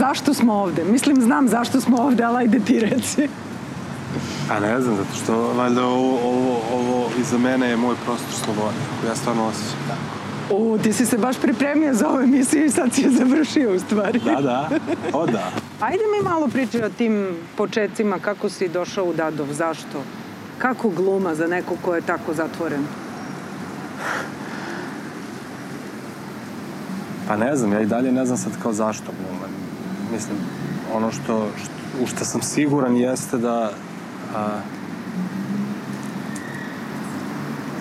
zašto smo ovde? Mislim, znam zašto smo ovde, ali ajde ti reci. A ne znam, zato što valjda ovo, ovo, ovo iza mene je moj prostor slobode. Ja stvarno osjećam tako. U, ti si se baš pripremio za ovu emisiju i sad si je završio u stvari. Da, da. O, da. Ajde mi malo pričaj o tim početcima, kako si došao u Dadov, zašto? Kako gluma za neko ko je tako zatvoren? Pa ne znam, ja i dalje ne znam sad kao zašto gluma. Mislim, ono što, što u što sam siguran jeste da a,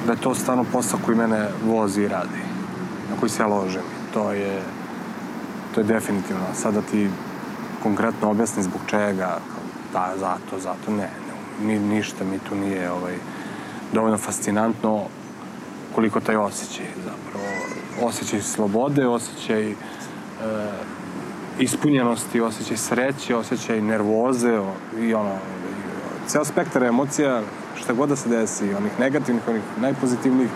da je to stvarno posao koji mene vozi i radi, na koji se ja ložim. To je, to je definitivno. Sada ti konkretno objasni zbog čega, da, zato, zato, ne, ne ni, ništa mi tu nije ovaj, dovoljno fascinantno koliko taj osjećaj zapravo, osjećaj slobode, osjećaj e, ispunjenosti, osjećaj sreće, osjećaj nervoze i ono, ceo spektar emocija, šta god da se desi, onih negativnih, onih najpozitivnijih,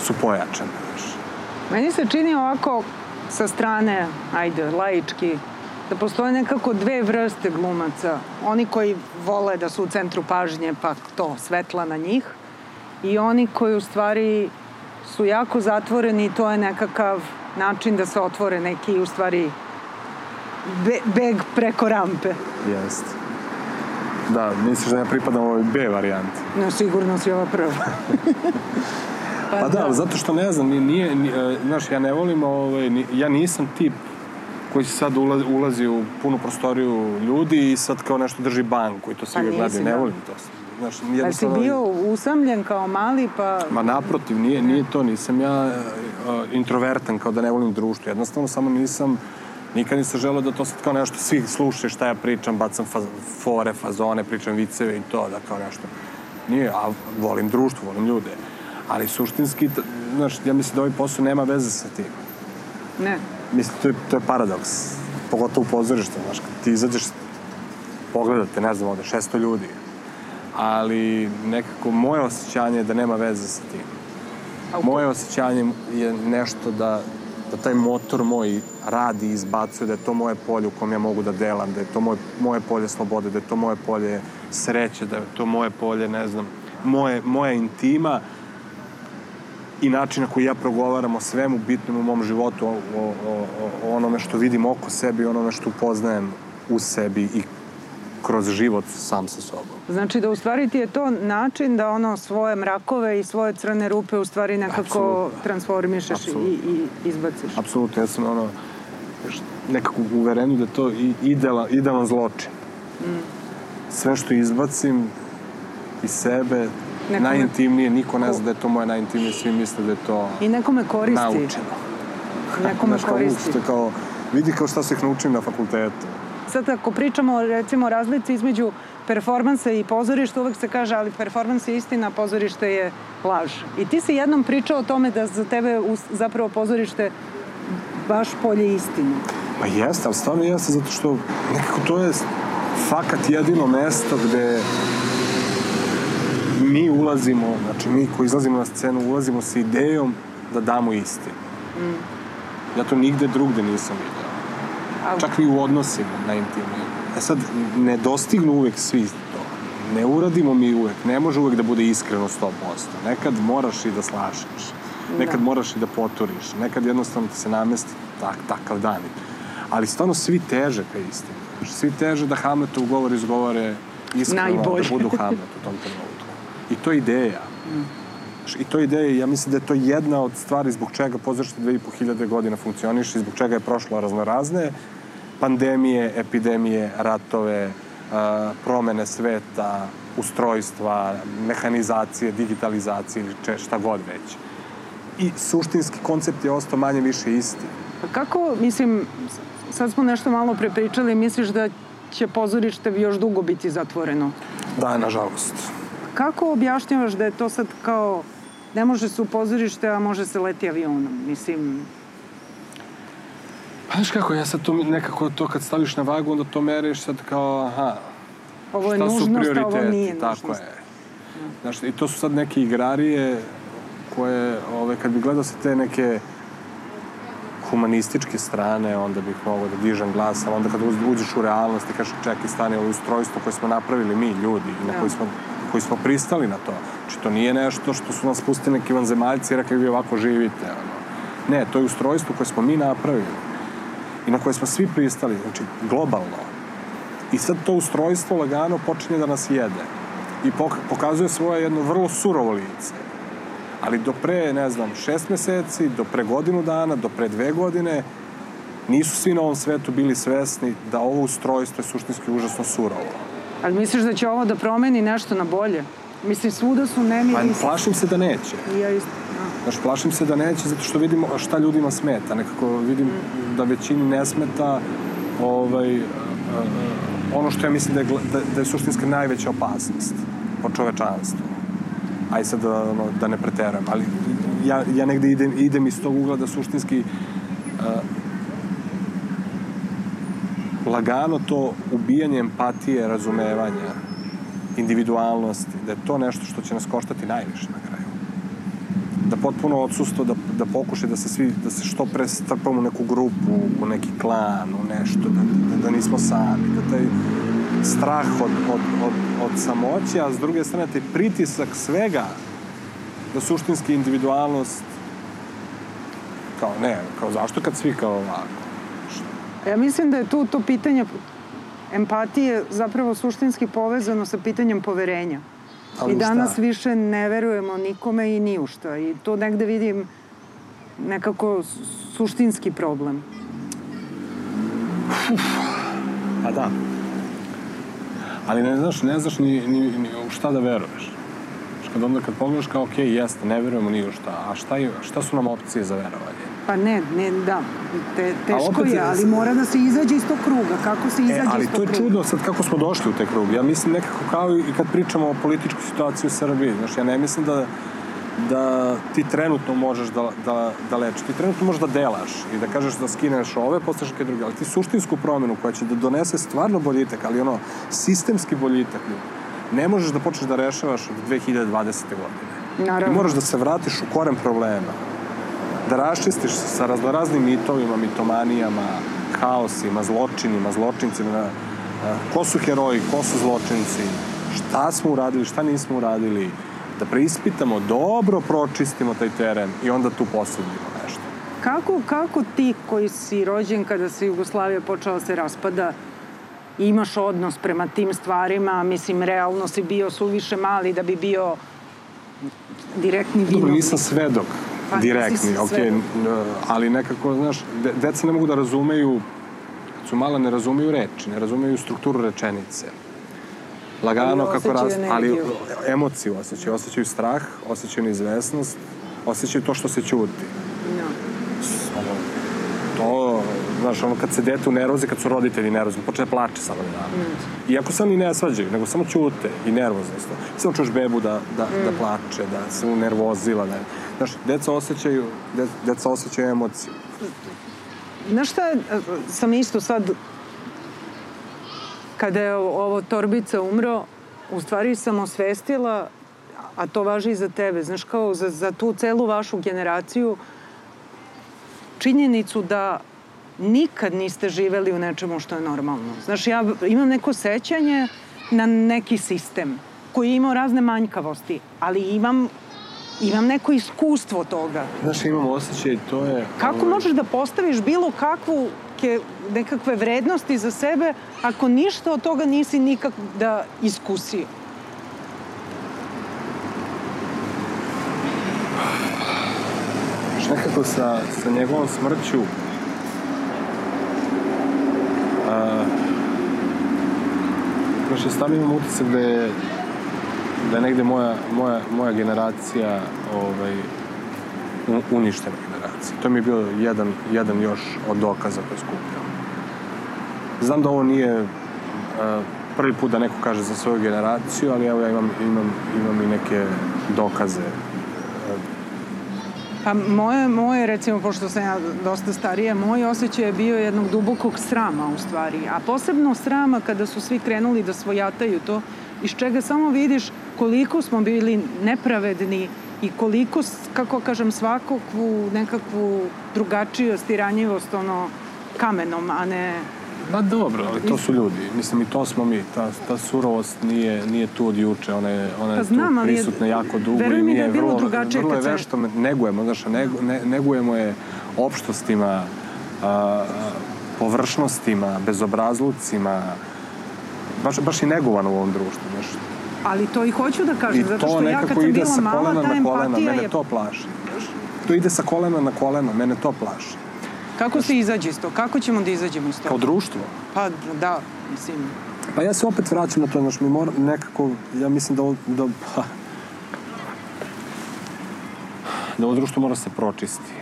su pojačane. Meni se čini ovako sa strane, ajde, laički, da postoje nekako dve vrste glumaca. Oni koji vole da su u centru pažnje, pa to, svetla na njih. I oni koji u stvari su jako zatvoreni i to je nekakav način da se otvore neki u stvari be, beg preko rampe. Jeste. Da, misliš da ja pripadam ovoj B varijanti? No, sigurno si ova prva. pa, pa da, da, zato što ne znam, nije, nije, znaš, ja ne volim, ovaj, ja nisam tip koji se sad ulazi, ulazi u punu prostoriju ljudi i sad kao nešto drži banku i to svi pa gledaju. Ne da. volim to. Znaš, pa si bio usamljen kao mali pa... Ma naprotiv, nije, nije to, nisam ja uh, introvertan kao da ne volim društvo. Jednostavno samo nisam nikad nisam želeo da to sad kao nešto svi slušaju šta ja pričam, bacam faz, fore, fazone, pričam viceve i to, da kao nešto. Nije, a volim društvo, volim ljude. Ali suštinski, znaš, ja mislim da ovaj posao nema veze sa tim. Ne. Mislim, to je, to je paradoks. Pogotovo u pozorištu, znaš, kad ti izađeš, pogledate, ne znam, ovde, 600 ljudi. Ali nekako moje osjećanje je da nema veze sa tim. Moje osjećanje je nešto da, da taj motor moj radi i izbacuje, da je to moje polje u kom ja mogu da delam, da je to moje, moje polje slobode, da je to moje polje sreće, da je to moje polje, ne znam, moje, moja intima i način na koji ja progovaram o svemu bitnom u mom životu, o, o, o, o onome što vidim oko sebi, o onome što upoznajem u sebi i kroz život sam sa sobom. Znači da u stvari ti je to način da ono svoje mrakove i svoje crne rupe u stvari nekako Absolutno. transformišeš i, i izbaciš. Apsolutno, ja sam ono nekako uverenu da je to idealan, idealan zločin. Mm. Sve što izbacim iz sebe, nekome... najintimnije, niko ne zna da je to moje najintimnije, svi misle da je to I nekome koristi. naučeno. Nekome Znaš, koristi. Kao, kao, vidi kao šta se ih naučim na fakultetu. Sad ako pričamo recimo razlici između performansa i pozorišta, uvek se kaže ali performans je istina, pozorište je laž. I ti si jednom pričao o tome da za tebe zapravo pozorište baš polje istine. Pa jeste, ali stvarno jeste, zato što nekako to je fakat jedino mesto gde mi ulazimo, znači mi koji izlazimo na scenu ulazimo sa idejom da damo istinu. Mm. Ja to nigde drugde nisam vidio. Čak i u odnosima najintimnijim. E sad, ne dostignu uvek svi to. Ne uradimo mi uvek. Ne može uvek da bude iskreno 100%. Nekad moraš i da slašaš. Nekad da. moraš i da poturiš. Nekad jednostavno ti se namesti tak, takav dan. Ali stvarno svi teže ka istini. Svi teže da Hamletovu govor izgovore iskreno, da Najbolje. da budu Hamlet u tom trenutku. I to je ideja. Mm. I to je ideja, ja mislim da je to jedna od stvari zbog čega pozorište 2500 godina funkcioniše i zbog čega je prošlo raznorazne pandemije, epidemije, ratove, promene sveta, ustrojstva, mehanizacije, digitalizacije ili šta god već. I suštinski koncept je ostao manje više isti. Pa kako, mislim, sad smo nešto malo prepričali, misliš da će pozorište još dugo biti zatvoreno? Da, nažalost. Kako objašnjavaš da je to sad kao, ne može se u pozorište, a može se leti avionom? Mislim, Pa znaš kako, ja sad to nekako to kad staviš na vagu, onda to mereš sad kao, aha, ovo je šta nužnost, su prioriteti, ovo nije tako nužnost. je. Znaš, i to su sad neke igrarije koje, ove, kad bi gledao se te neke humanističke strane, onda bih mogao da dižem glas, ali onda kad uđeš u realnost i kažeš čekaj, stane ovo ustrojstvo koje smo napravili mi, ljudi, na koji smo koji smo pristali na to. Znači, to nije nešto što su nas pustili neki vanzemaljci i rekli vi ovako živite. Ono. Ne, to je ustrojstvo koje smo mi napravili i na koje smo svi pristali, znači globalno. I sad to ustrojstvo lagano počinje da nas jede i pokazuje svoje jedno vrlo surovo lice. Ali do pre, ne znam, šest meseci, do pre godinu dana, do pre dve godine, nisu svi na ovom svetu bili svesni da ovo ustrojstvo je suštinski užasno surovo. Ali misliš da će ovo da promeni nešto na bolje? Mislim, svuda su nemiri... Pa plašim se da neće. I ja isto. Znaš, plašim se da neće zato što vidimo šta ljudima smeta. Nekako vidim da većini ne smeta ovaj, ono što ja mislim da je, da, da je suštinska najveća opasnost po čovečanstvu. Aj sad da, ono, da ne preteram, ali ja, ja negde idem, idem iz tog ugla da suštinski uh, lagano to ubijanje empatije, razumevanja, individualnosti, da je to nešto što će nas koštati najviše na kraju. Da potpuno odsustvo, da, da pokuše da se svi, da se što pre strpamo u neku grupu, u neki klan, u nešto, da, da, da nismo sami, da taj strah od, od, od, od samoće, a s druge strane taj pritisak svega, da suštinski individualnost kao ne, kao zašto kad svi kao ovako? Ja mislim da je tu to pitanje empatije zapravo suštinski povezano sa pitanjem poverenja. Ali I danas šta? više ne verujemo nikome i ni u šta. I to negde vidim nekako suštinski problem. Uf, pa da. Ali ne znaš, ne znaš ni, ni, ni u šta da veruješ. Kad onda kad pogledaš kao, ok, jeste, ne verujemo ni u šta. A šta, šta su nam opcije za verovanje? Pa ne, ne, da, te, teško je, ali mora da se izađe iz tog kruga. Kako se e, izađe e, iz tog kruga? Ali to je čudno sad kako smo došli u taj krug. Ja mislim nekako kao i kad pričamo o političkoj situaciji u Srbiji. Znaš, ja ne mislim da da ti trenutno možeš da, da, da lečiš. Ti trenutno možeš da delaš i da kažeš da skineš ove, postaš neke druge, ali ti suštinsku promenu koja će da donese stvarno boljitak, ali ono, sistemski boljitak, ne možeš da počneš da rešavaš od 2020. godine. Naravno. Ti moraš da se vratiš u koren problema da raščistiš sa raznoraznim mitovima, mitomanijama, haosima, zločinima, zločincima, ko su heroji, ko su zločinci, šta smo uradili, šta nismo uradili, da preispitamo, dobro pročistimo taj teren i onda tu posledimo nešto. Kako, kako ti koji si rođen kada se Jugoslavija počela da se raspada, imaš odnos prema tim stvarima, mislim, realno si bio suviše mali da bi bio direktni vinovnik. Dobro, nisam svedok pa, direktni, ok, ali nekako, znaš, de, deca ne mogu da razumeju, su mala ne razumeju reči, ne razumeju strukturu rečenice. Lagano ali kako raz... Ali emociju osjećaju, osjećaju strah, osjećaju neizvesnost, osjećaju to što se ćuti. No. Ono, to, znaš, ono kad se dete u nerozi, kad su roditelji nervozni, počne da plače samo da. Mm. Iako se oni ne svađaju, nego samo ćute i nervoznost. Samo čuš bebu da, da, mm. da plače, da se unervozila, da Znaš, deca osjećaju, de, deca osjećaju emociju. Znaš šta, sam isto sad, kada je ovo Torbica umro, u stvari sam osvestila, a to važi i za tebe, znaš, kao za, za tu celu vašu generaciju, činjenicu da nikad niste živeli u nečemu što je normalno. Znaš, ja imam neko sećanje na neki sistem koji je imao razne manjkavosti, ali imam imam neko iskustvo toga. Znaš, imam osjećaj, to je... Kako ovaj... možeš da postaviš bilo kakvu ke, nekakve vrednosti za sebe ako ništa od toga nisi nikak da iskusio? Nekako sa, sa njegovom smrću a, znaš, stavim imam utisak da je da je negde moja, moja, moja generacija ovaj, uništena generacija. To mi je bio jedan, jedan još od dokaza koje skupljam. Znam da ovo nije uh, prvi put da neko kaže za svoju generaciju, ali evo ja imam, imam, imam i neke dokaze Pa moje, moje, recimo, pošto sam ja dosta starija, moj osjećaj je bio jednog dubokog srama u stvari. A posebno srama kada su svi krenuli da svojataju to, iz čega samo vidiš koliko smo bili nepravedni i koliko, kako kažem, svakakvu nekakvu drugačijost i ranjivost ono kamenom, a ne Ma dobro, ali to su ljudi. Mislim, i to smo mi. Ta, ta surovost nije, nije tu od juče. Ona je, ona je pa znam, tu prisutna je, jako dugo i nije da je bilo vrlo, vrlo je vešto. Negujemo, znaš, ne, negujemo je opštostima, a, površnostima, bezobrazlucima. Baš, baš i negovano u ovom društvu. Znaš. Ali to i hoću da kažem, I zato što ja kad sam bila mala, ta empatija kolena, mene je... to plaši. To ide sa kolena na koleno, mene to plaši. Kako se izađe iz to? Kako ćemo da izađemo iz toga? Kao društvo? Pa da, mislim. Pa ja se opet vraćam na to, znaš, mi mora nekako, ja mislim da, da, pa, da ovo društvo mora se pročisti.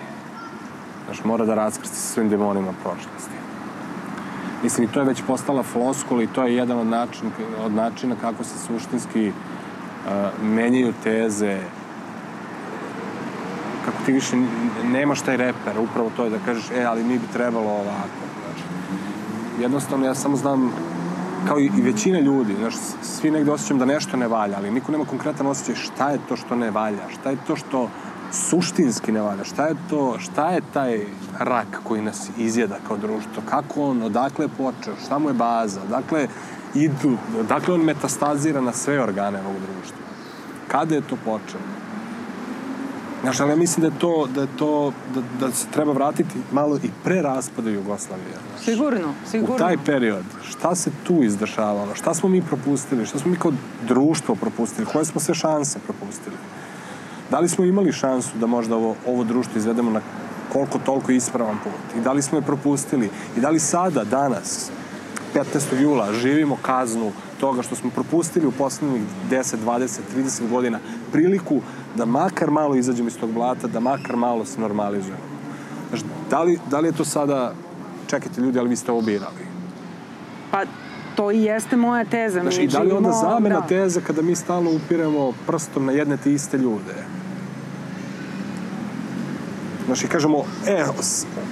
Znaš, mora da raskrsti sa svim demonima prošlosti. Mislim, i to je već postala floskula i to je jedan od načina, od načina kako se suštinski uh, menjaju teze, kako ti više nemaš taj reper, upravo to je da kažeš, e, ali mi bi trebalo ovako. Znači, jednostavno, ja samo znam, kao i, većina ljudi, znaš, svi negde osjećam da nešto ne valja, ali niko nema konkretan osjećaj šta je to što ne valja, šta je to što suštinski ne valja, šta je to, šta je taj rak koji nas izjeda kao društvo, kako on, odakle je počeo, šta mu je baza, odakle idu, odakle on metastazira na sve organe ovog društva. Kada je to počelo? Znaš, ali ja mislim da je to, da, je to, da, da se treba vratiti malo i pre raspada Jugoslavije. Znaš. Sigurno, sigurno. U taj period, šta se tu izdešavalo, šta smo mi propustili, šta smo mi kao društvo propustili, koje smo sve šanse propustili. Da li smo imali šansu da možda ovo, ovo društvo izvedemo na koliko toliko ispravan put i da li smo je propustili i da li sada, danas, 15. jula, živimo kaznu toga što smo propustili u poslednjih 10, 20, 30 godina priliku da makar malo izađemo iz tog blata, da makar malo se normalizujemo. Znaš, da li, da li je to sada, čekajte ljudi, ali vi ste ovo birali? Pa, to i jeste moja teza. Znaš, i da li onda zamena da. teza kada mi stalno upiremo prstom na jedne te iste ljude? Znaš, i kažemo, e,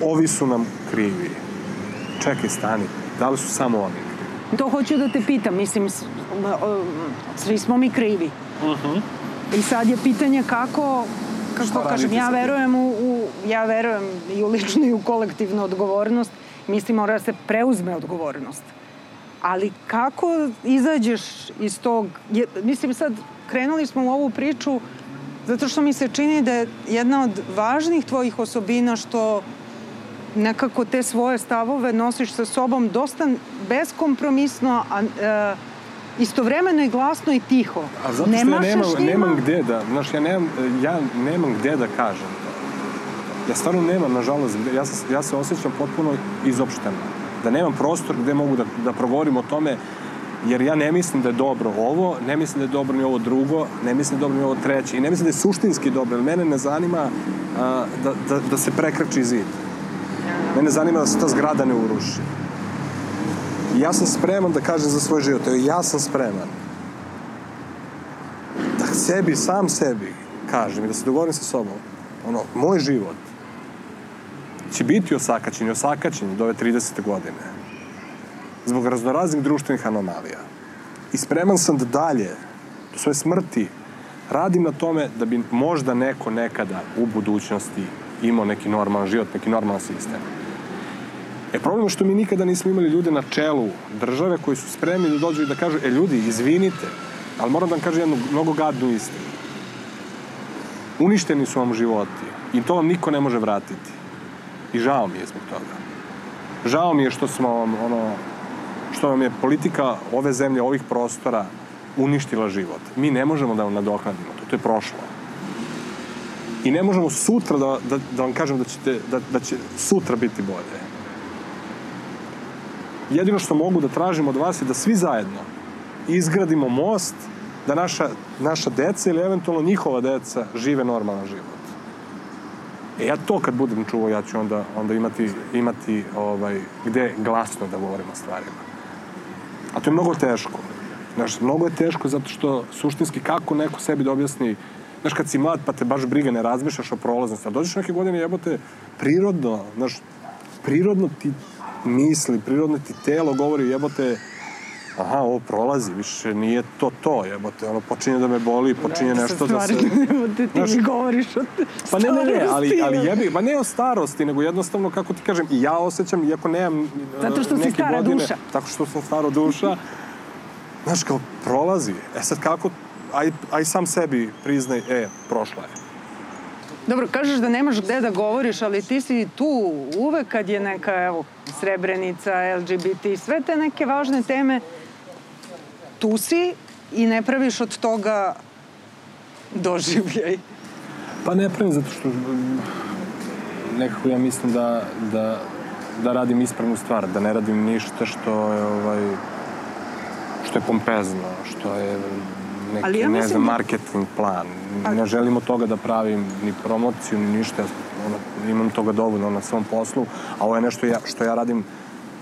ovi su nam krivi. Čekaj, stani, da li su samo oni krivi? To hoću da te pitam, mislim, svi smo mi krivi. Uh mhm. -huh. I sad je pitanje kako kako kažem, ja verujem u, u, ja verujem i u ličnu i u kolektivnu odgovornost. Mislim, mora da se preuzme odgovornost. Ali kako izađeš iz tog... Je, mislim, sad krenuli smo u ovu priču zato što mi se čini da je jedna od važnih tvojih osobina što nekako te svoje stavove nosiš sa sobom dosta beskompromisno, a, a e, istovremeno i glasno i tiho. A zato što ja nemam, nemam gde da, znaš, ja nemam, ja nemam gde da kažem. Ja stvarno nemam, nažalost, ja, se, ja se osjećam potpuno izopšteno. Da nemam prostor gde mogu da, da progovorim o tome, jer ja ne mislim da je dobro ovo, ne mislim da je dobro ni ovo drugo, ne mislim da je dobro ni ovo treće i ne mislim da je suštinski dobro, jer mene ne zanima a, da, da, da se prekrači zid. Mene zanima da se ta zgrada ne uruši ja sam spreman da kažem za svoj život. Evo, ja sam spreman. Da sebi, sam sebi kažem i da se dogovorim sa sobom. Ono, moj život će biti osakaćen i osakaćen do ove 30. godine. Zbog raznoraznih društvenih anomalija. I spreman sam da dalje, do svoje smrti, radim na tome da bi možda neko nekada u budućnosti imao neki normalan život, neki normalan sistem. E, problem je što mi nikada nismo imali ljude na čelu države koji su spremni da dođu i da kažu, e, ljudi, izvinite, ali moram da vam kažem jednu mnogo gadnu istinu. Uništeni su vam životi i to vam niko ne može vratiti. I žao mi je zbog toga. Žao mi je što smo vam, ono, što vam je politika ove zemlje, ovih prostora uništila život. Mi ne možemo da vam nadoknadimo to, to je prošlo. I ne možemo sutra da, da, da vam kažem da, ćete, da, da će sutra biti bolje jedino što mogu da tražim od vas je da svi zajedno izgradimo most da naša, naša deca ili eventualno njihova deca žive normalan život. E ja to kad budem čuo, ja ću onda, onda imati, imati ovaj, gde glasno da govorim o stvarima. A to je mnogo teško. Znaš, mnogo je teško zato što suštinski kako neko sebi da objasni Znaš, kad si mlad pa te baš briga, ne razmišljaš o prolaznosti. A dođeš neke godine jebote, prirodno, znaš, prirodno ti misli, prirodno ti telo govori jebote aha, ovo prolazi, više nije to to, jebote, ono, počinje da me boli, počinje da, nešto da se... Jebote, ti znaš, govoriš o Pa ne, ne, ne, ali, ali jebi, pa ne o starosti, nego jednostavno, kako ti kažem, i ja osjećam, iako nemam Zato što neke si stara godine, duša. Tako što sam stara duša, znaš, kao, prolazi. E sad, kako, aj, aj sam sebi priznaj, e, prošla je. Dobro, kažeš da nemaš gde da govoriš, ali ti si tu uvek kad je neka, evo, Srebrenica, LGBT, sve te neke važne teme, tu si i ne praviš od toga doživljaj. Pa ne pravim zato što nekako ja mislim da, da, da radim ispravnu stvar, da ne radim ništa što je ovaj, što je pompezno, što je neki, Ali ja ne znam, da... marketing plan. Ne želim od toga da pravim ni promociju, ni ništa. Ono, imam toga dovoljno na svom poslu, a ovo je nešto ja, što ja radim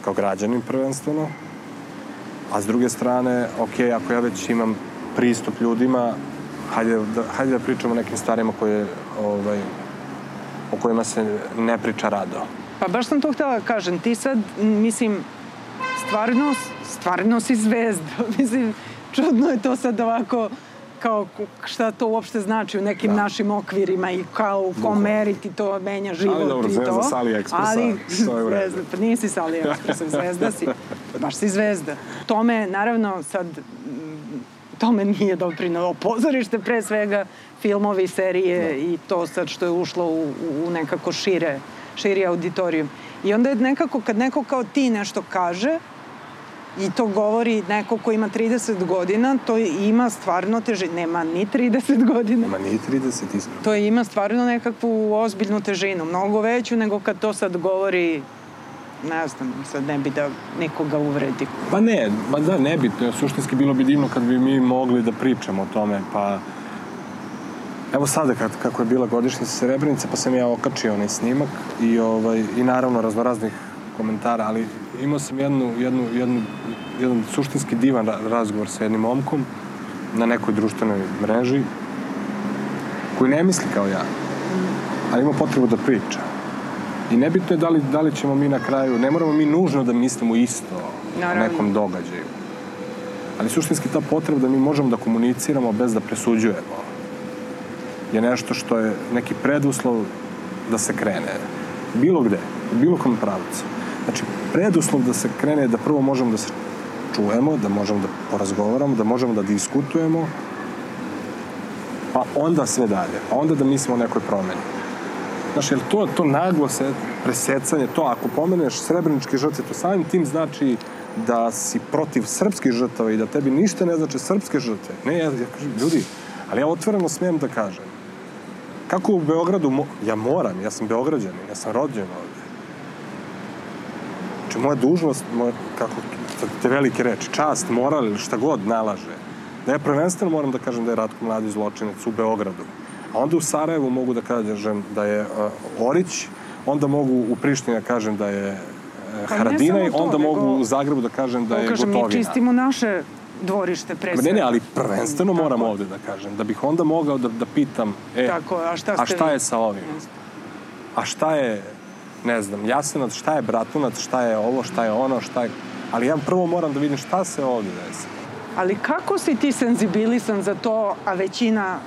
kao građanin prvenstveno. A s druge strane, ok, ako ja već imam pristup ljudima, hajde da, hajde da pričamo o nekim stvarima koje, ovaj, o kojima se ne priča rado. Pa baš sam to htela da kažem. Ti sad, mislim, stvarno, stvarno si zvezda. mislim, čudno je to sad ovako kao šta to uopšte znači u nekim da. našim okvirima i kao u kom meri ti to menja život ali dobro, i to. Ali dobro, zvezda sa AliExpressa, ali, zvezda, pa nisi sa AliExpressa, zvezda si, baš si zvezda. Tome, naravno, sad, tome nije doprinalo pozorište, pre svega filmovi, serije da. i to sad što je ušlo u, u nekako šire, širi auditorijum. I onda je nekako, kad neko kao ti nešto kaže, I to govori neko ko ima 30 godina, to ima stvarno težinu. Nema ni 30 godina. Nema ni 30, iskreno. To ima stvarno nekakvu ozbiljnu težinu, mnogo veću nego kad to sad govori ne znam, sad ne bi da nikoga uvredi. Pa ne, ma da, ne bi. Suštinski bilo bi divno kad bi mi mogli da pričamo o tome, pa... Evo sada, kad, kako je bila godišnjica Srebrenice, pa sam ja okačio onaj snimak i, ovaj, i naravno raznoraznih komentara, ali imao sam jednu, jednu, jednu, jedan suštinski divan razgovor sa jednim momkom na nekoj društvenoj mreži koji ne misli kao ja, ali ima potrebu da priča. I nebitno je da li, da li ćemo mi na kraju, ne moramo mi nužno da mislimo isto Naravno. o nekom događaju. Ali suštinski ta potreba da mi možemo da komuniciramo bez da presuđujemo je nešto što je neki preduslov da se krene. Bilo gde, u bilo kom pravcu. Preduslov da se krene da prvo možemo da se čujemo, da možemo da porazgovaramo, da možemo da diskutujemo, pa onda sve dalje, pa onda da mislimo o nekoj promeni. Znaš, jer to, to naglo se presecanje, to ako pomeneš srebreničke žrtve, to samim tim znači da si protiv srpskih žrtava i da tebi ništa ne znači srpske žrtve. Ne, ja, ja kažem, ljudi, ali ja otvoreno smijem da kažem. Kako u Beogradu, mo ja moram, ja sam Beograđanin, ja sam rođen ovde Znači, moja dužnost, moja, kako, te velike reči, čast, moral ili šta god nalaže, da ja prvenstveno moram da kažem da je Ratko mladi zločinac u Beogradu. A onda u Sarajevu mogu da kažem da je uh, Orić, onda mogu u Prištini da kažem da je uh, Haradinaj, onda nego, mogu u Zagrebu da kažem da je kažem, Gotovina. Mi čistimo naše dvorište pre Ne, ne, ali prvenstveno Tako. moram ovde da kažem, da bih onda mogao da, da pitam, e, Tako, a šta, a šta je sa ovim? A šta je ne znam, Jasenovac, šta je Bratunac, šta je ovo, šta je ono, šta je... Ali ja prvo moram da vidim šta se ovdje desi. Ali kako si ti senzibilisan za to, a većina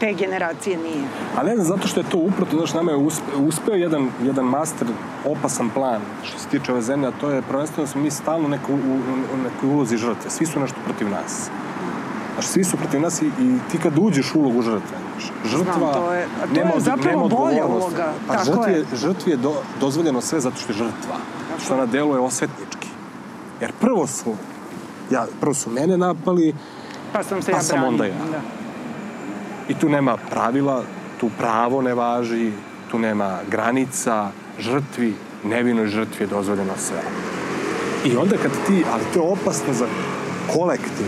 te generacije nije? A ne znam, zato što je to uproto, znaš, nama je uspe, uspeo jedan, jedan master, opasan plan što se tiče ove zemlje, a to je prvenstveno da smo mi stalno neko, u, u nekoj ulozi žrtve. Svi su nešto protiv nas. Znaš, svi su protiv nas i, i ti kad uđeš u ulogu žrtve, žrtva Znam, to je, a to nema, je zapravo nema bolja uloga. Pa Tako žrtvi je, žrtvi je do, dozvoljeno sve zato što je žrtva. Tako. Što ona deluje osvetnički. Jer prvo su, ja, prvo su mene napali, pa sam se pa ja sam brani. onda ja. Da. I tu nema pravila, tu pravo ne važi, tu nema granica, žrtvi, nevinoj žrtvi je dozvoljeno sve. I onda kad ti, ali to je opasno za kolektiv,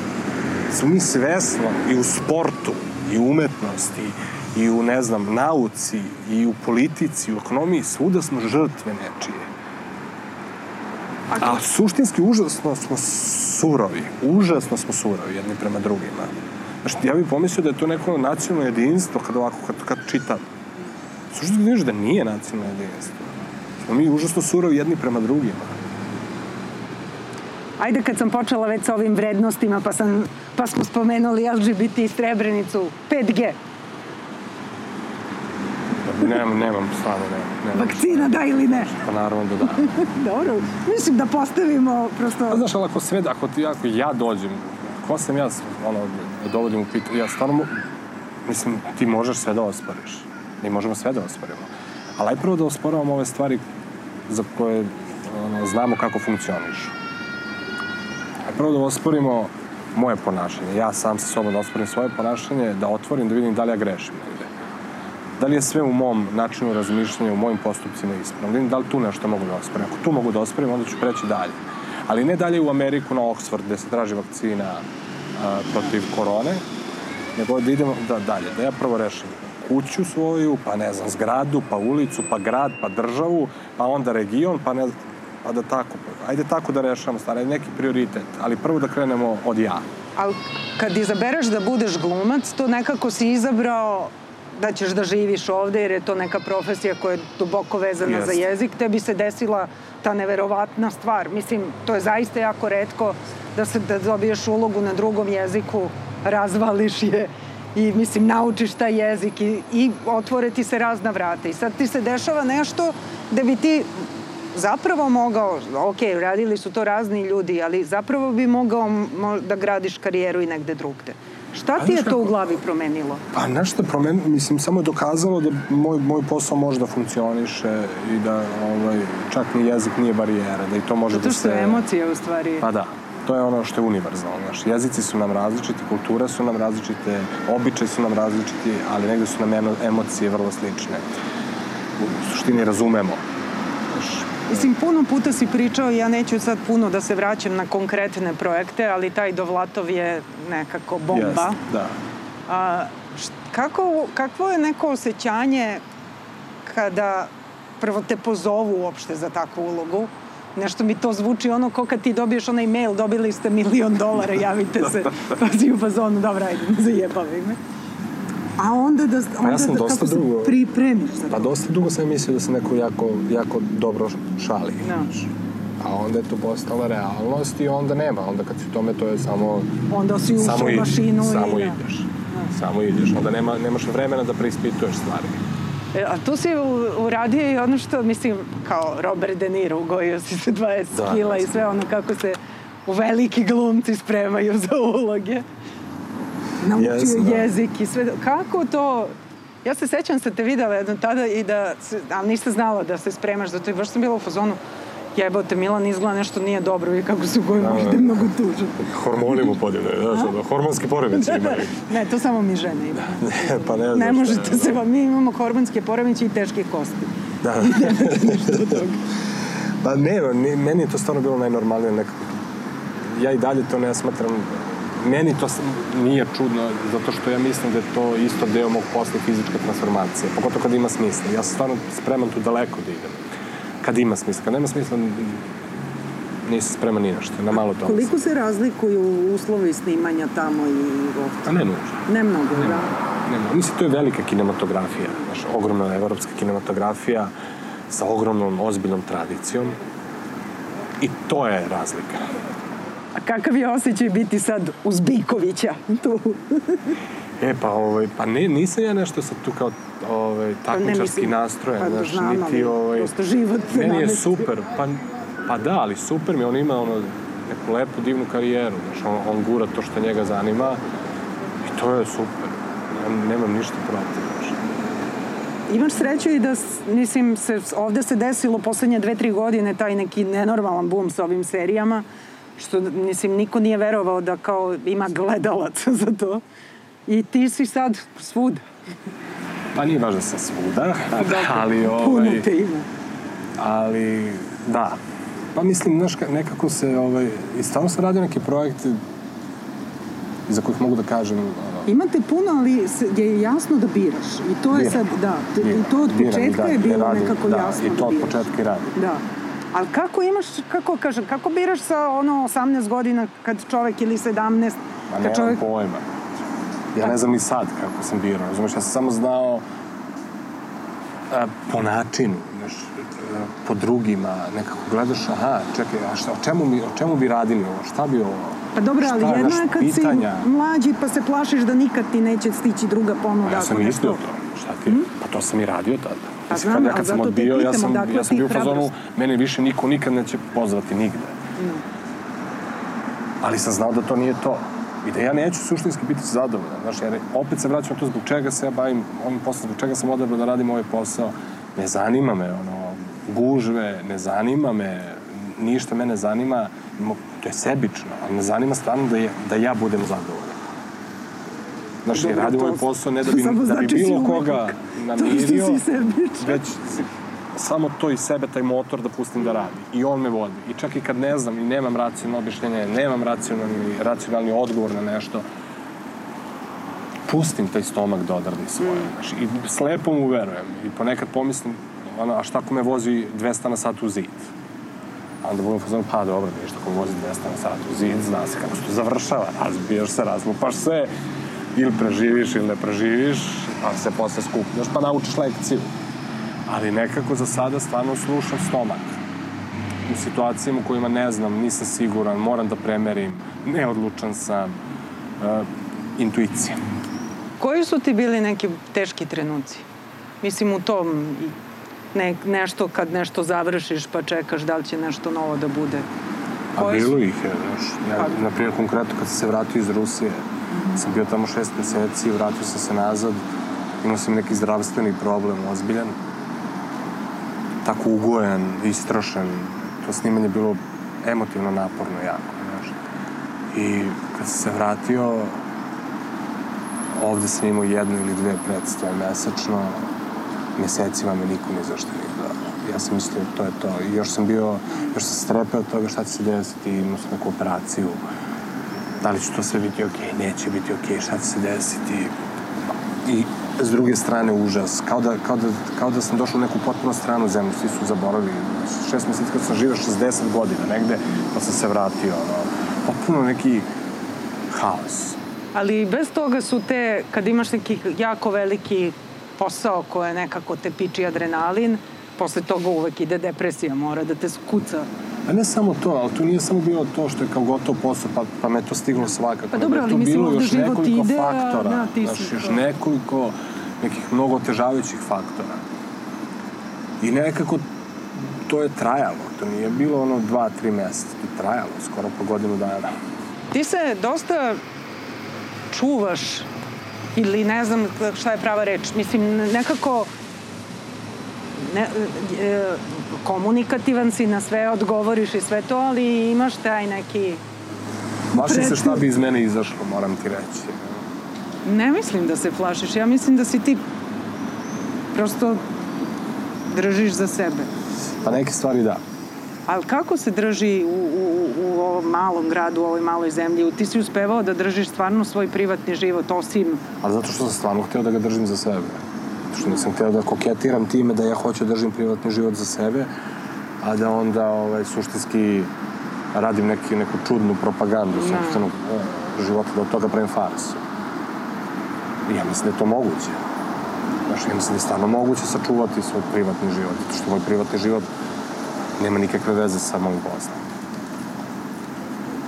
smo mi svesno i u sportu, i u umetnosti, i u, ne znam, nauci, i u politici, i u ekonomiji, svuda smo žrtve nečije. A suštinski užasno smo surovi. Užasno smo surovi jedni prema drugima. Znači, ja bih pomislio da je to neko nacionalno jedinstvo kad ovako, kad, kad čitam. Suštinski vidiš da nije nacionalno jedinstvo. Smo mi užasno surovi jedni prema drugima. ajde kad sam počela već sa ovim vrednostima, pa, sam, pa smo spomenuli LGBT i Srebrenicu, 5G. Nemam, nemam, stvarno nemam. nemam. Vakcina da ili ne? Pa naravno da da. Dobro, mislim da postavimo prosto... Pa znaš, ali ako sve, ako, ti, ako ja dođem, ko sam ja, ono, da dovodim u pitanje, ja stvarno, mislim, ti možeš sve da osporiš. Mi možemo sve da osporimo. Ali aj prvo da osporavamo ove stvari za koje ono, znamo kako funkcionišu. Aj prvo da osporimo moje ponašanje. Ja sam sa sobom da osporim svoje ponašanje, da otvorim, da vidim da li ja grešim negde. Da li je sve u mom načinu razmišljanja, u mojim postupcima ispravno. Da da li tu nešto mogu da osporim. Ako tu mogu da osporim, onda ću preći dalje. Ali ne dalje u Ameriku na Oxford gde se traži vakcina a, protiv korone, nego da idemo da, dalje. Da ja prvo rešim kuću svoju, pa ne znam, zgradu, pa ulicu, pa grad, pa državu, pa onda region, pa ne znam, pa da tako, ajde tako da rešavamo stvari, neki prioritet, ali prvo da krenemo od ja. Ali kad izabereš da budeš glumac, to nekako si izabrao da ćeš da živiš ovde, jer je to neka profesija koja je duboko vezana Jest. za jezik, tebi se desila ta neverovatna stvar. Mislim, to je zaista jako redko da se da dobiješ ulogu na drugom jeziku, razvališ je i mislim naučiš taj jezik i, i otvore ti se razna vrata i sad ti se dešava nešto da bi ti zapravo mogao, ok, radili su to razni ljudi, ali zapravo bi mogao da gradiš karijeru i negde drugde. Šta ti je to u glavi promenilo? Pa nešto promenilo, mislim, samo je dokazalo da moj, moj posao može da funkcioniše i da ovaj, čak ni jezik nije barijera, da i to može Zato da se... Zato što je emocija u stvari. Pa da, to je ono što je univerzalno. Znaš, jezici su nam različiti, kulture su nam različite, običaj su nam različiti, ali negde su nam emocije vrlo slične. U suštini razumemo. Mislim, puno puta si pričao, ja neću sad puno da se vraćam na konkretne projekte, ali taj Dovlatov je nekako bomba. Jest, da. A, št, kako, kakvo je neko osjećanje kada prvo te pozovu uopšte za takvu ulogu, Nešto mi to zvuči ono ko kad ti dobiješ onaj mail, dobili ste milion dolara, javite se. Pazi u fazonu, dobra, ajde, ne zajebavaj me. A onda da, onda pa ja sam da, dosta kako dugo, se pripremiš za to? Pa dosta dugo sam mislio da se neko jako, jako dobro šali. No. A onda je to postala realnost i onda nema. Onda kad si u tome, to je samo... Onda si ušao u mašinu i... Samo ideš. Da. Samo ideš. Onda nema, nemaš vremena da preispituješ stvari. E, a tu si uradio i ono što, mislim, kao Robert De Niro, ugojio si se 20 da, kila da, i sve ono kako se u veliki glumci spremaju za uloge. Naučio yes, da. jezik i sve. Kako to... Ja se sećam da te videla jedno tada i da, ali niste znala da se spremaš za to i baš sam bila u fazonu jebote, Milan izgleda nešto nije dobro i kako su koji možda da. mnogo tužan. Hormoni mu podijene, znaš, ono, hormonski poremeći imaju. ne, to samo mi žene imamo. ne, pa ne znam Ne možete se, mi imamo hormonske poremeće i teške kosti. Da. nešto od toga. Pa ne, meni je to stvarno bilo najnormalnije nekako. Ja i dalje to ne smatram meni to nije čudno, zato što ja mislim da je to isto deo mog posla fizičke transformacije, pogotovo kad ima smisla. Ja sam stvarno spreman tu daleko da idem kad ima smisla. Kad nema smisla, nisi spreman ni nešto, na malo toga. Koliko se razlikuju uslovi snimanja tamo i ovdje? A ne nužno. Ne mnogo, ne, da? Ne, ne, mislim, to je velika kinematografija, znaš, ogromna evropska kinematografija sa ogromnom, ozbiljnom tradicijom i to je razlika. A kakav je osjećaj biti sad uz Bikovića tu? e, pa, ovaj, pa ne, nisam ja nešto sad tu kao ovaj, pa takmičarski pa nastrojen, pa, znaš, znam, niti, ovaj, prosto život meni je super, pa, pa da, ali super mi, on ima ono, neku lepu, divnu karijeru, znaš, on, on gura to što njega zanima i to je super, ja nemam ništa protiv, znaš. Imaš sreću i da, mislim, se, ovde se desilo poslednje dve, tri godine taj neki nenormalan bum sa ovim serijama, što, mislim, niko nije verovao da kao ima gledalaca za to. I ti si sad svuda. Pa nije baš da sam svuda, ali... Ovaj, puno te ima. Ali, da. Pa mislim, znaš, nekako se, ovaj, i stvarno sam radio neke projekte za kojih mogu da kažem... Imate puno, ali je jasno da biraš. I to je Biram. sad, da, i to od početka da, je bilo radim, nekako da, jasno i to od početka i radim. Da. Ali kako imaš, kako kažem, kako biraš sa ono 18 godina kad čovek ili 17? Ma nemam čovjek... pojma. Ja ne znam ni sad kako sam birao, razumiješ, ja sam samo znao a, po načinu, znaš, po drugima, nekako gledaš, aha, čekaj, a šta, o, čemu mi, o čemu bi radili ovo, šta bi ovo, Pa dobro, ali jedno je kad pitanja? si mlađi pa se plašiš da nikad ti neće stići druga ponuda. A ja sam mislio to, šta ti, pa to sam i radio tada. Pa Mislim, znam, kad, ja kad sam odbio, ja sam, odakle ja sam bio u fazonu, mene više niko nikad neće pozvati nigde. Ali sam znao da to nije to. I da ja neću suštinski biti zadovoljan. Znaš, jer opet se vraćam to zbog čega se ja bavim ovim poslom, zbog čega sam odabrao da radim ovaj posao. Ne zanima me, ono, gužve, ne zanima me, ništa me ne zanima, to je sebično, ali me zanima stvarno da, je, da ja budem zadovoljan. Znaš, radim to- ovaj posao ne da bi, da bi znači bilo koga namirio, već samo to iz sebe, taj motor da pustim da radi. I on me vodi. I čak i kad ne znam i nemam racionalno objašnjenje, nemam racionalni, racionalni odgovor na nešto, pustim taj stomak da odradi svoje. Mm. Znaš, I slepo mu verujem. I ponekad pomislim, ono, a šta ako me vozi 200 na sat u zid? A onda budem fazon, pa dobro, ništa, ako me vozi 200 na sat u zid, zna se kako se to završava. Razbiješ se, razlupaš se, ili preživiš ili ne preživiš, pa se posle skupljaš, pa naučiš lekciju. Ali nekako za sada stvarno slušam stomak. U situacijama u kojima ne znam, nisam siguran, moram da premerim, neodlučan sam, uh, intuicija. Koji su ti bili neki teški trenuci? Mislim u tom ne, nešto kad nešto završiš pa čekaš da li će nešto novo da bude. A Koji su- bilo ih je, znaš. Ja, Pa- na primjer, konkretno kad sam se vratio iz Rusije, sam bio tamo šest meseci, vratio sam se nazad, imao sam neki zdravstveni problem, ozbiljan. Tako ugojan, istrošen. To snimanje je bilo emotivno naporno jako, znaš. I kad sam se vratio, ovde sam imao jednu ili dve predstave mesečno, mesecima me niko ni zašto nije gledao. Ja sam mislio to je to. I još sam bio, još sam strepeo od toga šta će se desiti, imao sam neku operaciju. Da li će to sve biti okej, neće biti okej, šta će se desiti. I s druge strane užas. Kao da, kao da, kao da sam došao u neku potpuno stranu zemlju, svi su zaboravili. Šest meseci kad sam živao 60 godina negde, pa sam se vratio. Ono, potpuno neki haos. Ali bez toga su te, kad imaš neki jako veliki posao koje nekako te piči adrenalin, posle toga uvek ide depresija, mora da te skuca. A ne samo to, ali tu nije samo bilo to što je kao gotov posao, pa, pa me to stiglo svakako. Pa dobro, ali tu mislim, bilo još život nekoliko ide, faktora. da, ti znaš, još nekoliko nekih mnogo otežavajućih faktora. I nekako to je trajalo. To nije bilo ono dva, tri meseca. To je trajalo skoro po godinu dana. Ti se dosta čuvaš ili ne znam šta je prava reč. Mislim, nekako ne, e, komunikativan si, na sve odgovoriš i sve to, ali imaš taj neki... Plašim se šta bi iz mene izašlo, moram ti reći. Ne mislim da se plašiš, ja mislim da si ti prosto držiš za sebe. Pa neke stvari da. Ali kako se drži u, u, u ovom malom gradu, u ovoj maloj zemlji? Ti si uspevao da držiš stvarno svoj privatni život, osim... Ali zato što sam stvarno hteo da ga držim za sebe. Što nisam hteo da koketiram time da ja hoću da držim privatni život za sebe, a da onda ovaj, suštinski radim neki, neku čudnu propagandu Da. sobstvenog e, života, da od toga pravim farsu. Ja mislim da je to moguće. Znaš, ja mislim da je stvarno moguće sačuvati svoj privatni život, zato što moj privatni život nema nikakve veze sa mojim poslom.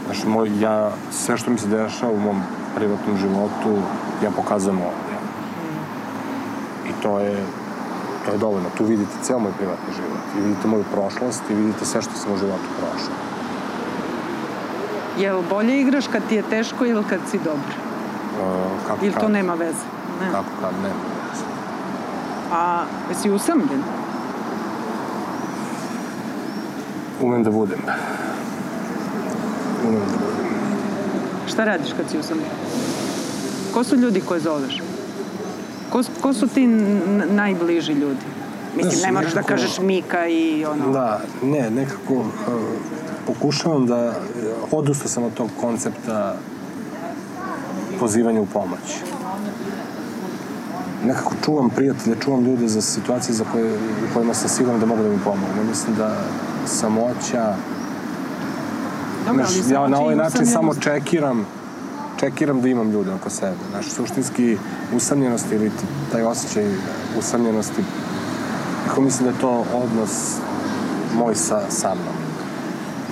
Znaš, moj, ja, sve što mi se dešava u mom privatnom životu, ja pokazujem ovde. To je, to je dovoljno. Tu vidite ceo moj privatni život. I vidite moju prošlost i vidite sve što sam u životu prošao. Jel bolje igraš kad ti je teško ili kad si dobar? Uh, kako Ili kad, to nema veze? Ne. Kako kad, nema veze. A jesi usamljen? Umem da budem. Umem da budem. Šta radiš kad si usamljen? Ko su ljudi koje zoveš? Ko, ko su ti najbliži ljudi? Mislim, ne moraš da kažeš Mika i ono... Da, ne, nekako uh, pokušavam da uh, odustao sam od tog koncepta pozivanja u pomoć. Nekako čuvam prijatelje, čuvam ljude za situacije za koje, u kojima sam siguran da mogu da mi pomogu. Mislim da samoća... Dobro, ali ja na ovaj način samo čekiram čekiram da imam ljude oko sebe. Znaš, suštinski usamljenost ili taj osjećaj usamljenosti Kako mislim da je to odnos moj sa, sa mnom.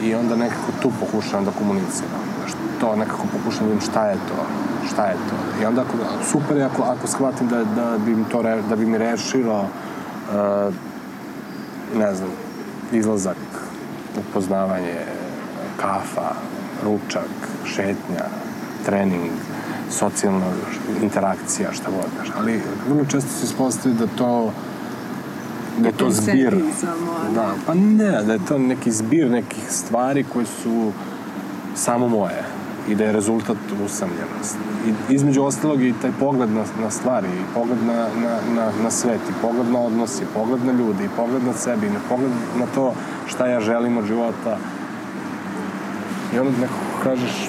I onda nekako tu pokušavam da komuniciram. To nekako pokušavam da vidim šta je to, šta je to. I onda ako, super je ako, ako shvatim da, da, bi mi to re, da bi mi rešilo uh, ne znam, izlazak, upoznavanje, kafa, ručak, šetnja, trening, socijalna interakcija, šta god, znaš. Ali vrlo često se ispostavi da to da je to zbir. Da, pa ne, da je to neki zbir nekih stvari koje su samo moje i da je rezultat usamljenost. I između ostalog i taj pogled na, na stvari, i pogled na, na, na, na svet, i pogled na odnosi, i pogled na ljudi, i pogled na sebi, i pogled na to šta ja želim od života. I onda nekako kažeš,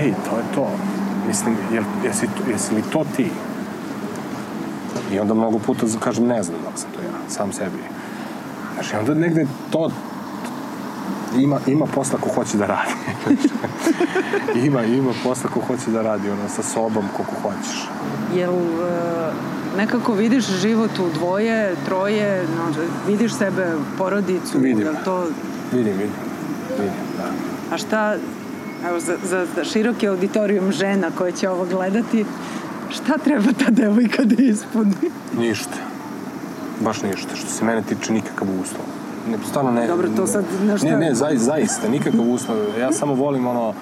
to je to. Mislim, jel, jesi, jesi li to ti? I onda mnogo puta kažem, ne znam da li sam to ja, sam sebi. Znaš, i onda negde to ima, ima posla ko hoće da radi. ima, ima posla ko hoće da radi, ono, sa sobom koliko hoćeš. Jel uh, nekako vidiš život u dvoje, troje, no, vidiš sebe, porodicu? Vidim. Jel to... Vidim, vidim. Vidim, da. A šta, evo, za, za, za široki auditorijum žena koje će ovo gledati, šta treba ta devojka da ispuni? Ništa. Baš ništa. Što se mene tiče nikakav uslov. Ne, stvarno ne... Dobro, to sad nešto... Ne, ne, zaista, zaista, nikakav uslov. Ja samo volim ono... Uh,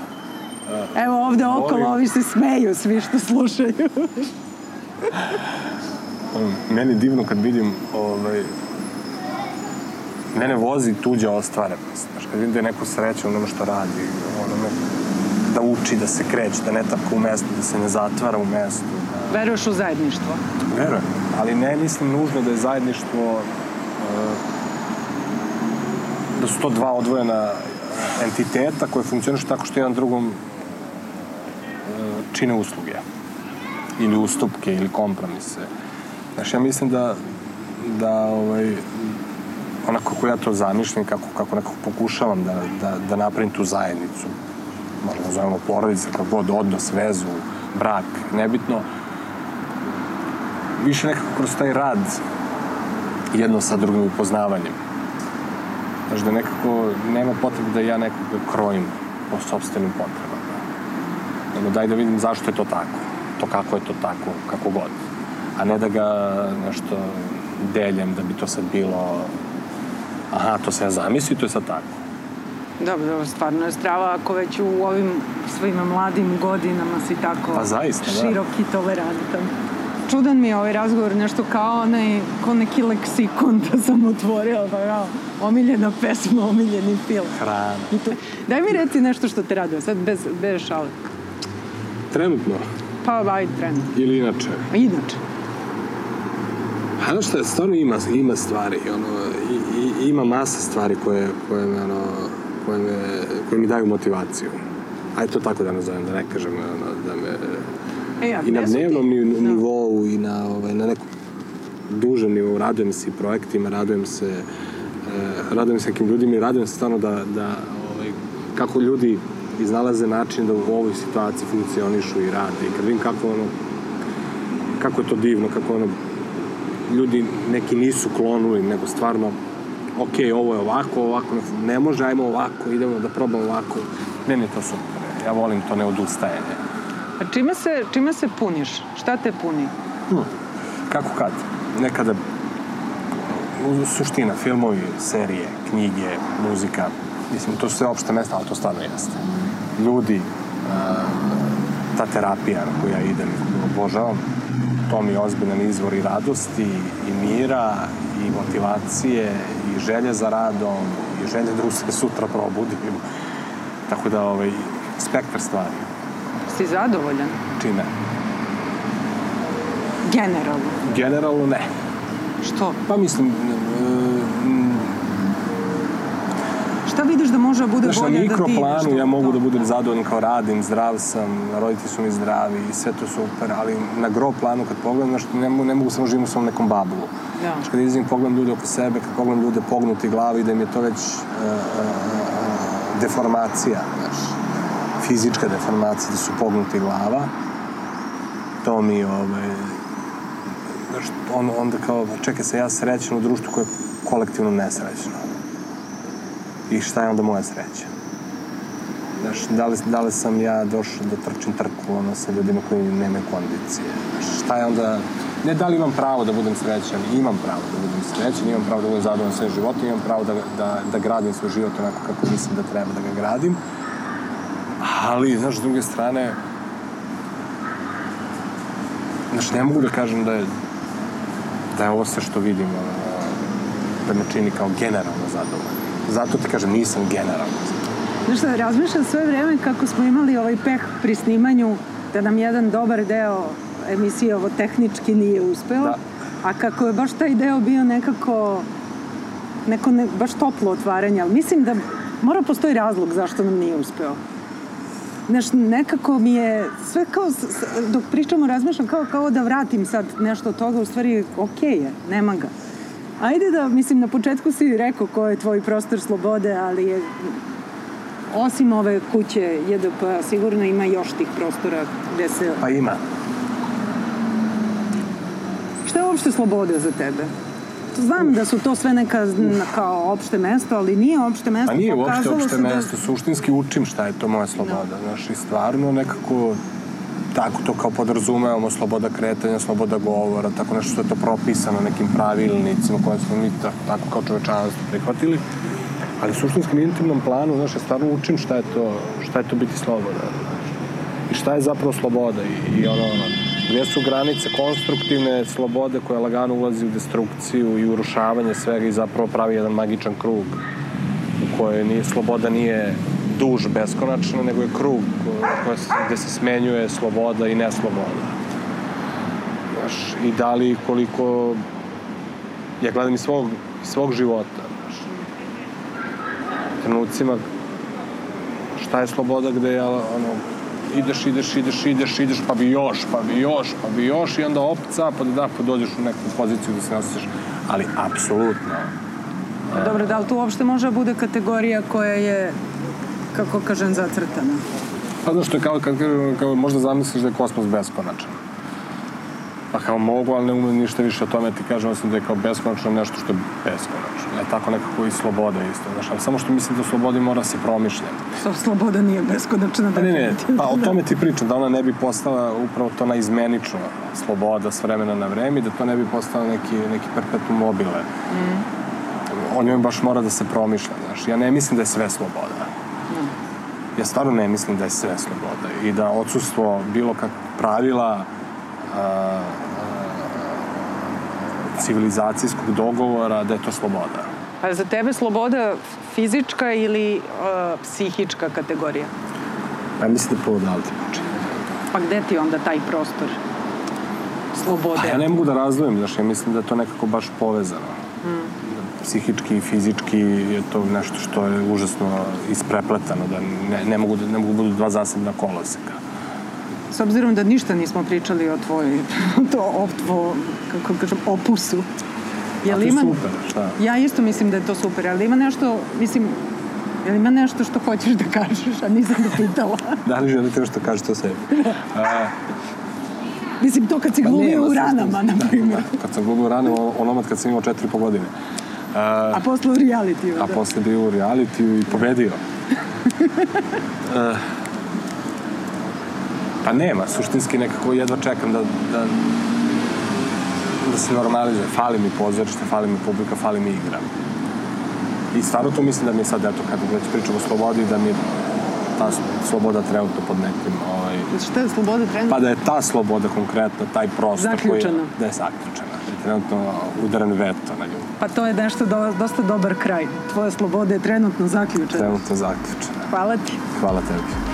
Evo ovde volim... okolo, ovi se smeju svi što slušaju. meni divno kad vidim ovaj, mene vozi tuđe ostvarenost. Da je neko srećan, nema što radi, ono me, da uči, da se kreće, da ne tapka u mestu, da se ne zatvara u mestu. Da... Veruješ u zajedništvo? Verujem, ali ne mislim nužno da je zajedništvo uh, da su to dva odvojena entiteta koje funkcionišu tako što jedan drugom uh, čine usluge ili ustupke ili kompromise. Znaš, ja mislim da da ovaj, onako kako ja to zamišljam, kako, kako nekako pokušavam da, da, da napravim tu zajednicu, možda da zovemo porodica, kako god, odnos, vezu, brak, nebitno, više nekako kroz taj rad jedno sa drugim upoznavanjem. Znaš, da nekako nema potrebe da ja nekog krojim po sobstvenim potrebama. Nego daj da vidim zašto je to tako. To kako je to tako, kako god. A ne da ga nešto deljem da bi to sad bilo aha, to se ja zamisli, to je sad tako. Dobro, stvarno je strava ako već u ovim svojim mladim godinama si tako pa zaista, da. širok i tolerantan. Čudan mi je ovaj razgovor, nešto kao onaj, kao neki leksikon da sam otvorila, pa kao omiljena pesma, omiljeni film. Hrana. Daj mi reci nešto što te raduje, sad bez, bez šale. Trenutno? Pa, ajde, trenutno. Ili inače? Inače. Znaš šta, stvarno ima, ima stvari, ono, i, i, ima masa stvari koje, koje, me, ono, koje, me, koje mi daju motivaciju. Ajde to tako da nazovem, da ne kažem, ono, da me... E, ja, I na dnevnom ti... nivou i na, ovaj, na nekom dužem nivou. Radujem se i projektima, radujem se eh, radujem se nekim ljudima i radujem se stvarno da, da ovaj, kako ljudi iznalaze način da u ovoj situaciji funkcionišu i rade. I kad vidim kako ono kako je to divno, kako ono ljudi neki nisu klonuli, nego stvarno ok, ovo je ovako, ovako ne može, ajmo ovako, idemo da probamo ovako. Meni je to super. Ja volim to neodustajanje. A čime se, čime se puniš? Šta te puni? Hm. Kako kad? Nekada suština, filmovi, serije, knjige, muzika, mislim, to su sve opšte mesta, ali to stvarno jeste. Ljudi, ta terapija na koju ja idem, obožavam, to mi je ozbiljan izvor i radosti i mira i motivacije i želje za radom i želje da se sutra probudim. Tako da, ovaj, spektar stvari. Si zadovoljan? Čime? Generalno? Generalno ne. Što? Pa mislim, Šta vidiš da može da bude Znaš, bolje da ti... na mikroplanu ja mogu da budem zadovoljan kao radim, zdrav sam, roditelji su mi zdravi i sve to super, ali na gro planu kad pogledam, znaš, ne, mogu, ne mogu samo živim u svom nekom bablu. Da. Znaš, kad izim pogledam ljude oko sebe, kad pogledam ljude pognuti glavi, da im je to već uh, uh, deformacija, znaš, fizička deformacija, da su pognuti glava, to mi, ovaj, znaš, on, onda kao, čekaj se, ja srećan u društvu koje kolektivno nesrećno. I šta je onda moja sreća? Znaš, da li, da li sam ja došao da trčim trku ono, sa ljudima koji nemaju kondicije? Znaš, šta je onda... Ne da li imam pravo da budem srećan, imam pravo da budem srećan, imam pravo da budem zadovoljan svojim životom, imam pravo da, da, da gradim svoj život onako kako mislim da treba da ga gradim. Ali, znaš, s druge strane, znaš, ne mogu da kažem da je da je ovo sve što vidimo da me čini kao generalno zadovoljno. Zato ti kažem, nisam generalno. Znaš šta, razmišljam sve vreme kako smo imali ovaj peh pri snimanju da nam jedan dobar deo emisije ovo tehnički nije uspeo, da. a kako je baš taj deo bio nekako neko ne, baš toplo otvaranje, ali mislim da mora postoji razlog zašto nam nije uspeo. Znaš, nekako mi je sve kao, dok pričamo, razmišljam kao, kao da vratim sad nešto od toga, u stvari, okej okay je, nema ga. Ajde da, mislim, na početku si rekao ko je tvoj prostor slobode, ali je, osim ove kuće JDP, sigurno ima još tih prostora gde se... Pa ima. Šta je uopšte sloboda za tebe? Znam da su to sve neka kao opšte mesto, ali nije opšte mesto. Pa nije uopšte opšte da... mesto. Suštinski učim šta je to moja sloboda. No. Znaš, i stvarno nekako tako to kao podrazumevamo, sloboda kretanja, sloboda govora, tako nešto što je to propisano nekim pravilnicima koje smo mi tako kao čovečanstvo prihvatili. Ali suštinski na intimnom planu, znaš, ja stvarno učim šta je to, šta je to biti sloboda. I šta je zapravo sloboda i, i ono, ono, gdje su granice konstruktivne slobode koja lagano ulazi u destrukciju i urušavanje svega i zapravo pravi jedan magičan krug u kojoj nije, sloboda nije duž beskonačno, nego je krug koja, gde se smenjuje sloboda i nesloboda. Znaš, I da li koliko ja gledam iz svog, iz svog života, znaš, trenucima šta je sloboda gde ja ono, ideš, ideš, ideš, ideš, ideš, pa bi još, pa bi još, pa bi još i onda opet pa da pa dođeš u neku poziciju da se nosiš, ali apsolutno. Dobro, da li tu uopšte može da bude kategorija koja je, kako kažem, zacrtana? Pa znaš, to je kao, kao, kao možda zamisliš da je kosmos beskonačan. Pa kao mogu, ali ne umem ništa više o tome ti kažem, osim da je kao beskonačno nešto što je beskonačno. Je tako nekako i sloboda isto, znaš, ali samo što mislim da slobodi mora se promišljati. So, sloboda nije beskonačna. Pa ne, ne, pa o tome ti pričam, da ona ne bi postala upravo to naizmenično sloboda s vremena na vreme i da to ne bi postala neki, neki perpetuum mobile. Mm. O njoj baš mora da se promišlja, znaš. Ja ne mislim da je sve sloboda. Ja stvarno ne mislim da je sve sloboda i da odsustvo bilo kakvog pravila a, civilizacijskog dogovora da je to sloboda. A za tebe sloboda fizička ili uh, psihička kategorija? Pa mislim da povodavati poče. Pa gde ti onda taj prostor slobode? Pa ja ne mogu da razdvojim, znaš, ja mislim da je to nekako baš povezano. Psihički i fizički je to nešto što je užasno isprepletano, da ne, ne, mogu, da, ne mogu da budu dva zasebna koloseka s obzirom da ništa nismo pričali o tvoj, to, o tvo, kako kažem, opusu. Je li ima... super, šta? Ja isto mislim da je to super, ali ima nešto, mislim, je li ima nešto što hoćeš da kažeš, a nisam da pitala? da li želite nešto kažete o sebi? a, Mislim, to kad si pa glumio u ranama, na primjer. Da, da, kad sam glumio u ranama, onomad kad sam imao četiri po godine. A, a posle u realitiju, da. A posle bio u realitiju i pobedio. uh, Pa nema, suštinski nekako jedva čekam da, da, da se normalizuje. Fali mi pozorište, fali mi publika, fali mi igra. I stvarno to mislim da mi sad, eto, kada već pričamo o slobodi, da mi ta sloboda trenutno pod nekim... Ovaj, Šta je sloboda trenutno? Pa da je ta sloboda konkretno, taj prostor zaključena. koji... Da je zaključena. Trenutno udaren veto na nju. Pa to je nešto do, dosta dobar kraj. Tvoja sloboda je trenutno zaključena. Trenutno zaključena. Hvala ti. Hvala tebi.